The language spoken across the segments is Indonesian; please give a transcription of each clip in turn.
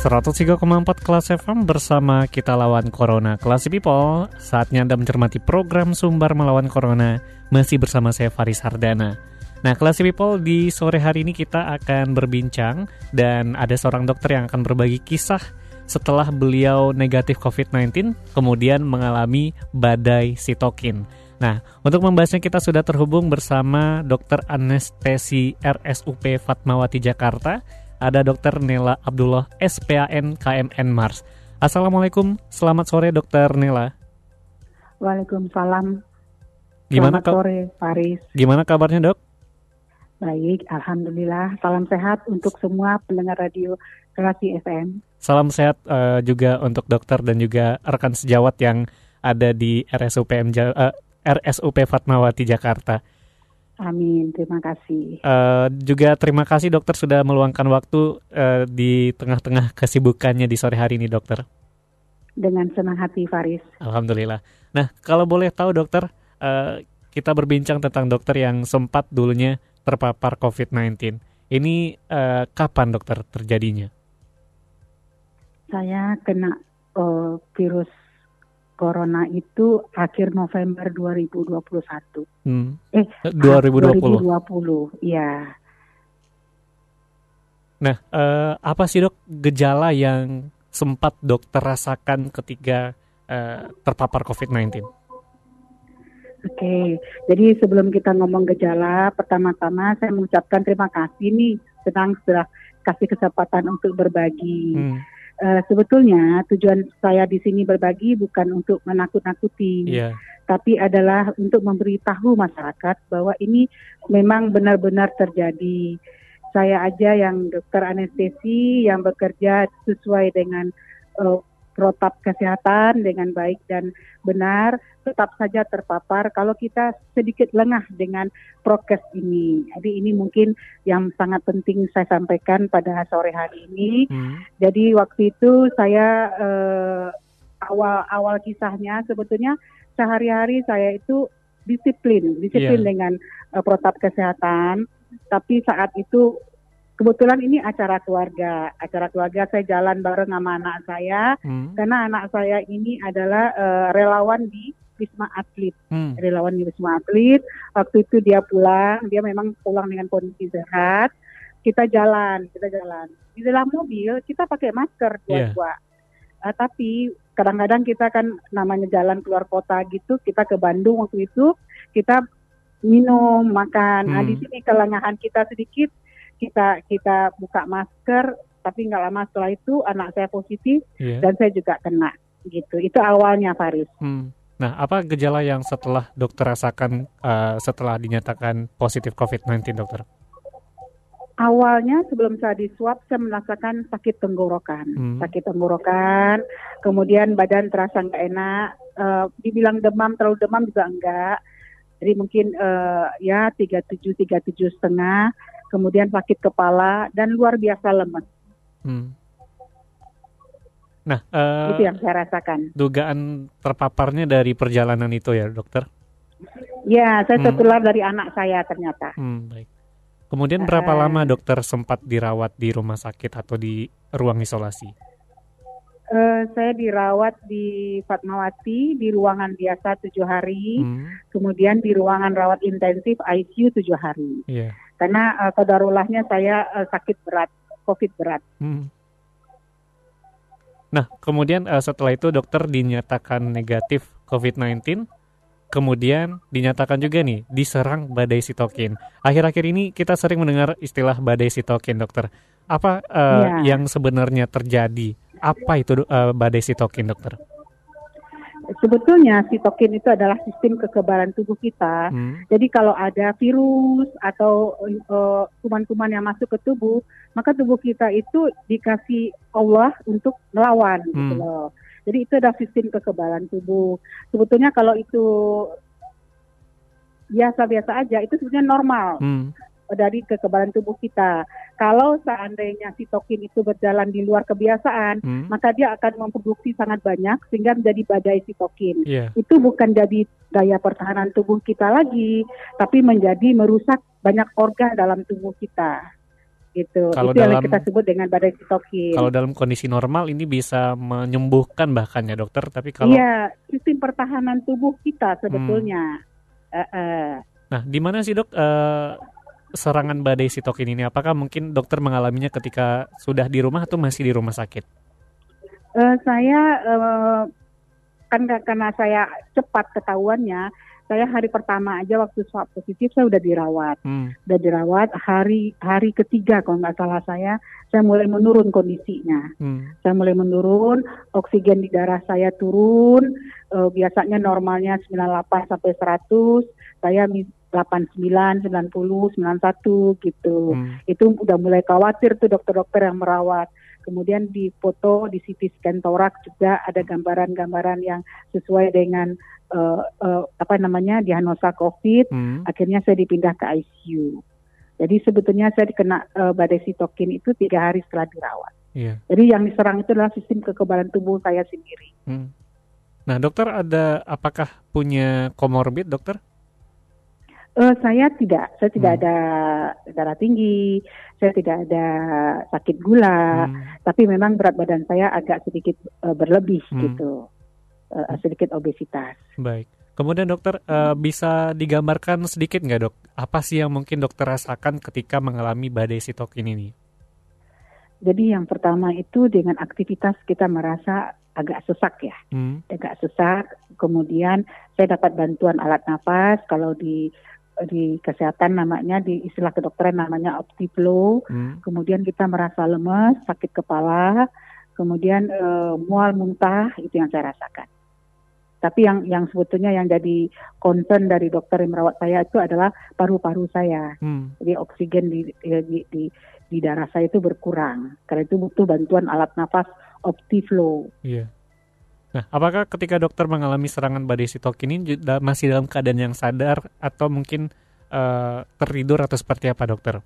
103,4 kelas FM bersama kita lawan Corona. Kelas People, saatnya Anda mencermati program Sumbar Melawan Corona masih bersama saya Faris Hardana. Nah, kelas People di sore hari ini kita akan berbincang dan ada seorang dokter yang akan berbagi kisah setelah beliau negatif COVID-19 kemudian mengalami badai sitokin. Nah, untuk membahasnya kita sudah terhubung bersama Dr. Anestesi RSUP Fatmawati Jakarta ada Dr. Nela Abdullah SPAN KMN Mars. Assalamualaikum, selamat sore Dr. Nela. Waalaikumsalam. Gimana selamat sore Paris. Gimana kabarnya dok? Baik, Alhamdulillah. Salam sehat untuk semua pendengar radio Kreasi FM. Salam sehat uh, juga untuk dokter dan juga rekan sejawat yang ada di RSUP, uh, eh, RSUP Fatmawati Jakarta. Amin, terima kasih. Uh, juga terima kasih dokter sudah meluangkan waktu uh, di tengah-tengah kesibukannya di sore hari ini dokter. Dengan senang hati Faris. Alhamdulillah. Nah kalau boleh tahu dokter, uh, kita berbincang tentang dokter yang sempat dulunya terpapar COVID-19. Ini uh, kapan dokter terjadinya? Saya kena uh, virus corona itu akhir November 2021. Hmm. Eh 2020. 2020, ya. Nah, eh, apa sih dok gejala yang sempat dokter rasakan ketika eh, terpapar COVID-19? Oke, jadi sebelum kita ngomong gejala, pertama-tama saya mengucapkan terima kasih nih, senang sudah kasih kesempatan untuk berbagi. Hmm uh, sebetulnya tujuan saya di sini berbagi bukan untuk menakut-nakuti, yeah. tapi adalah untuk memberitahu masyarakat bahwa ini memang benar-benar terjadi. Saya aja yang dokter anestesi yang bekerja sesuai dengan uh, protap kesehatan dengan baik dan benar tetap saja terpapar kalau kita sedikit lengah dengan prokes ini. Jadi ini mungkin yang sangat penting saya sampaikan pada sore hari ini. Hmm. Jadi waktu itu saya eh, awal awal kisahnya sebetulnya sehari-hari saya itu disiplin, disiplin yeah. dengan uh, protap kesehatan. Tapi saat itu kebetulan ini acara keluarga. Acara keluarga saya jalan bareng sama anak saya hmm. karena anak saya ini adalah uh, relawan di Wisma Atlet. Hmm. Relawan di Wisma Atlet. Waktu itu dia pulang, dia memang pulang dengan kondisi sehat. Kita jalan, kita jalan. Di dalam mobil kita pakai masker dua-dua. Yeah. Uh, tapi kadang-kadang kita kan namanya jalan keluar kota gitu, kita ke Bandung waktu itu, kita minum, makan. Hmm. Nah, di hmm. sini kelengahan kita sedikit, kita kita buka masker tapi nggak lama setelah itu anak saya positif yeah. dan saya juga kena gitu itu awalnya Faris. Hmm. Nah apa gejala yang setelah dokter rasakan uh, setelah dinyatakan positif COVID-19 dokter? Awalnya sebelum saya diswab saya merasakan sakit tenggorokan, hmm. sakit tenggorokan, kemudian badan terasa nggak enak, uh, dibilang demam terlalu demam juga enggak, jadi mungkin uh, ya tiga tujuh tiga tujuh setengah kemudian sakit kepala dan luar biasa lemes. Hmm. Nah, uh, itu yang saya rasakan. Dugaan terpaparnya dari perjalanan itu ya, dokter? Ya, saya hmm. tertular dari anak saya ternyata. Hmm, baik. Kemudian berapa uh, lama dokter sempat dirawat di rumah sakit atau di ruang isolasi? Uh, saya dirawat di Fatmawati di ruangan biasa tujuh hari, hmm. kemudian di ruangan rawat intensif ICU tujuh hari. Yeah karena uh, kodarulahnya saya uh, sakit berat, COVID berat. Hmm. Nah, kemudian uh, setelah itu dokter dinyatakan negatif COVID-19, kemudian dinyatakan juga nih diserang badai sitokin. Akhir-akhir ini kita sering mendengar istilah badai sitokin, dokter. Apa uh, ya. yang sebenarnya terjadi? Apa itu uh, badai sitokin, dokter? Sebetulnya sitokin itu adalah sistem kekebalan tubuh kita. Hmm. Jadi kalau ada virus atau uh, kuman-kuman yang masuk ke tubuh, maka tubuh kita itu dikasih Allah untuk melawan gitu hmm. gitu loh. Jadi itu adalah sistem kekebalan tubuh. Sebetulnya kalau itu biasa-biasa aja, itu sebenarnya normal. Hmm dari kekebalan tubuh kita. Kalau seandainya sitokin itu berjalan di luar kebiasaan, hmm. maka dia akan memproduksi sangat banyak sehingga menjadi badai sitokin. Yeah. Itu bukan jadi daya pertahanan tubuh kita lagi, tapi menjadi merusak banyak organ dalam tubuh kita. Gitu. Kalau itu dalam, yang kita sebut dengan badai sitokin. Kalau dalam kondisi normal ini bisa menyembuhkan bahkan ya dokter, tapi kalau Iya, sistem pertahanan tubuh kita sebetulnya. Hmm. Uh, uh. Nah, di mana sih dok uh, serangan badai sitokin ini? Apakah mungkin dokter mengalaminya ketika sudah di rumah atau masih di rumah sakit? Uh, saya uh, kan karena saya cepat ketahuannya, saya hari pertama aja waktu swab positif saya udah dirawat, hmm. udah dirawat hari hari ketiga kalau nggak salah saya, saya mulai menurun kondisinya, hmm. saya mulai menurun, oksigen di darah saya turun, uh, biasanya normalnya 98 sampai 100, saya 89, 90, 91 gitu. Hmm. Itu udah mulai khawatir tuh dokter-dokter yang merawat. Kemudian di foto di CT scan torak juga ada gambaran-gambaran yang sesuai dengan uh, uh, apa namanya diagnosa COVID. Hmm. Akhirnya saya dipindah ke ICU. Jadi sebetulnya saya dikena uh, badai sitokin itu tiga hari setelah dirawat. Yeah. Jadi yang diserang itu adalah sistem kekebalan tubuh saya sendiri. Hmm. Nah dokter ada apakah punya komorbid dokter? Uh, saya tidak, saya tidak hmm. ada darah tinggi, saya tidak ada sakit gula, hmm. tapi memang berat badan saya agak sedikit uh, berlebih hmm. gitu, uh, sedikit obesitas. Baik. Kemudian dokter uh, bisa digambarkan sedikit nggak dok, apa sih yang mungkin dokter rasakan ketika mengalami badai sitokin ini? Jadi yang pertama itu dengan aktivitas kita merasa agak sesak ya, hmm. agak sesak. Kemudian saya dapat bantuan alat nafas kalau di di kesehatan namanya di istilah kedokteran namanya optiflow. Hmm. Kemudian kita merasa lemes, sakit kepala, kemudian uh, mual muntah itu yang saya rasakan. Tapi yang yang sebetulnya yang jadi concern dari dokter yang merawat saya itu adalah paru-paru saya. Hmm. Jadi oksigen di, di di di darah saya itu berkurang. Karena itu butuh bantuan alat nafas optiflow. Iya. Yeah. Nah, apakah ketika dokter mengalami serangan badai sitokin ini masih dalam keadaan yang sadar atau mungkin uh, tertidur atau seperti apa dokter?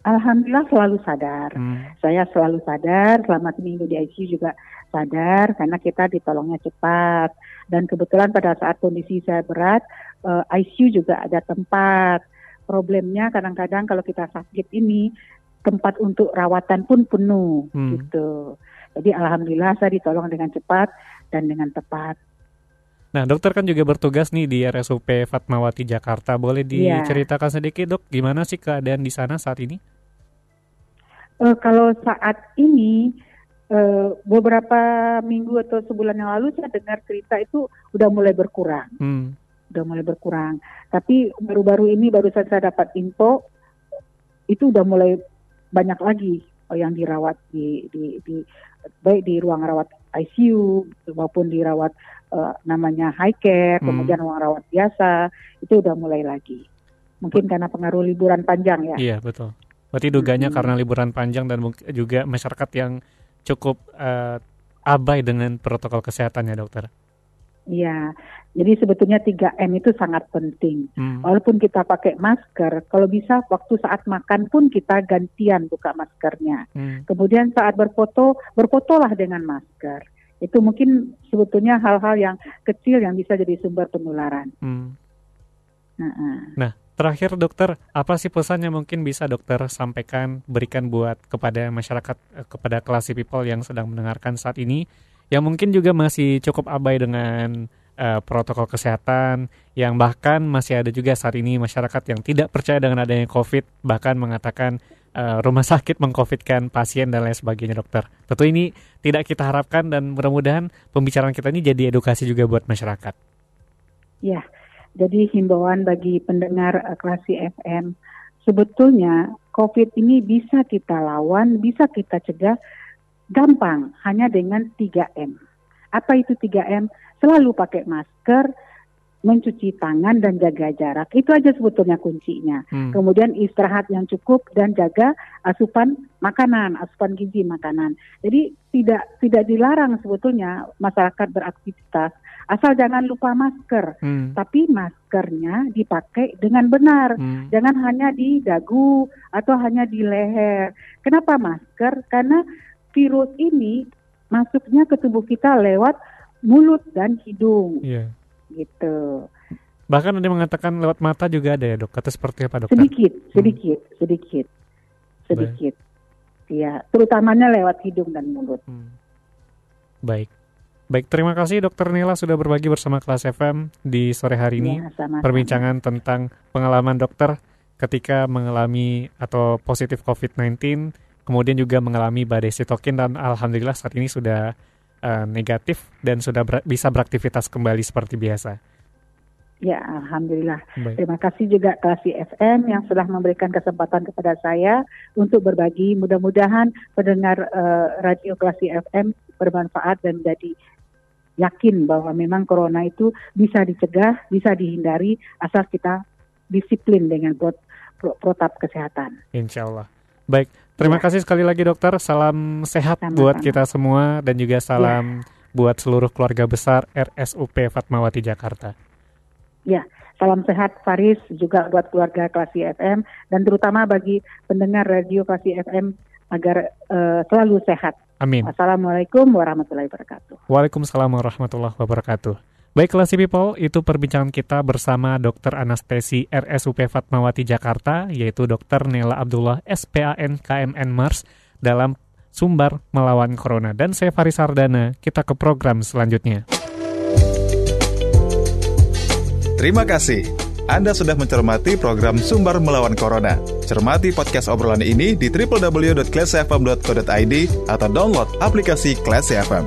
Alhamdulillah selalu sadar. Hmm. Saya selalu sadar, selama seminggu di ICU juga sadar karena kita ditolongnya cepat. Dan kebetulan pada saat kondisi saya berat, uh, eh, ICU juga ada tempat. Problemnya kadang-kadang kalau kita sakit ini tempat untuk rawatan pun penuh hmm. gitu. Jadi alhamdulillah saya ditolong dengan cepat dan dengan tepat. Nah, dokter kan juga bertugas nih di RSUP Fatmawati Jakarta. Boleh iya. diceritakan sedikit, dok, gimana sih keadaan di sana saat ini? Uh, kalau saat ini uh, beberapa minggu atau sebulan yang lalu saya dengar cerita itu udah mulai berkurang, hmm. udah mulai berkurang. Tapi baru-baru ini baru saja saya dapat info itu udah mulai banyak lagi yang dirawat di, di, di baik di ruang rawat ICU maupun dirawat uh, namanya high care, hmm. kemudian ruang rawat biasa itu udah mulai lagi. Mungkin karena pengaruh liburan panjang ya. Iya betul. Berarti duganya hmm. karena liburan panjang dan juga masyarakat yang cukup uh, abai dengan protokol kesehatan ya dokter. Iya, jadi sebetulnya 3M itu sangat penting. Hmm. Walaupun kita pakai masker, kalau bisa waktu saat makan pun kita gantian buka maskernya. Hmm. Kemudian saat berfoto, berfotolah dengan masker. Itu mungkin sebetulnya hal-hal yang kecil yang bisa jadi sumber penularan. Hmm. Nah, nah, terakhir dokter, apa sih pesan yang mungkin bisa dokter sampaikan, berikan buat kepada masyarakat, eh, kepada kelas people yang sedang mendengarkan saat ini yang mungkin juga masih cukup abai dengan uh, protokol kesehatan yang bahkan masih ada juga saat ini masyarakat yang tidak percaya dengan adanya COVID bahkan mengatakan uh, rumah sakit mengcovidkan pasien dan lain sebagainya dokter. Tentu ini tidak kita harapkan dan mudah-mudahan pembicaraan kita ini jadi edukasi juga buat masyarakat. Ya, jadi himbauan bagi pendengar uh, klasi FM sebetulnya COVID ini bisa kita lawan, bisa kita cegah gampang hanya dengan 3M. Apa itu 3M? Selalu pakai masker, mencuci tangan dan jaga jarak. Itu aja sebetulnya kuncinya. Hmm. Kemudian istirahat yang cukup dan jaga asupan makanan, asupan gizi makanan. Jadi tidak tidak dilarang sebetulnya masyarakat beraktivitas asal jangan lupa masker. Hmm. Tapi maskernya dipakai dengan benar. Hmm. Jangan hanya di dagu atau hanya di leher. Kenapa masker? Karena virus ini masuknya ke tubuh kita lewat mulut dan hidung. Yeah gitu. Bahkan ada yang mengatakan lewat mata juga ada ya dok. Kata seperti apa dok? Sedikit, sedikit, hmm. sedikit, sedikit. Iya, terutamanya lewat hidung dan mulut. Hmm. Baik. Baik, terima kasih Dokter Nila sudah berbagi bersama kelas FM di sore hari ini. Ya, sama -sama. Perbincangan tentang pengalaman dokter ketika mengalami atau positif COVID-19, kemudian juga mengalami badai sitokin dan alhamdulillah saat ini sudah uh, negatif dan sudah ber bisa beraktivitas kembali seperti biasa. Ya, alhamdulillah. Baik. Terima kasih juga Klasi FM yang sudah memberikan kesempatan kepada saya untuk berbagi. Mudah-mudahan pendengar uh, radio Klasi FM bermanfaat dan jadi yakin bahwa memang corona itu bisa dicegah, bisa dihindari asal kita disiplin dengan protap kesehatan. Insya Allah. Baik, Terima ya. kasih sekali lagi dokter. Salam sehat Sama-sama. buat kita semua dan juga salam ya. buat seluruh keluarga besar RSUP Fatmawati Jakarta. Ya, salam sehat Faris juga buat keluarga Klasi FM dan terutama bagi pendengar radio Klasi FM agar uh, selalu sehat. Amin. Assalamualaikum warahmatullahi wabarakatuh. Waalaikumsalam warahmatullahi wabarakatuh. Baiklah si people, itu perbincangan kita bersama Dr. Anestesi RSUP Fatmawati Jakarta, yaitu Dr. Nela Abdullah SPAN KMN Mars dalam Sumbar Melawan Corona. Dan saya Faris Sardana, kita ke program selanjutnya. Terima kasih. Anda sudah mencermati program Sumbar Melawan Corona. Cermati podcast obrolan ini di www.classfm.co.id atau download aplikasi Classy FM.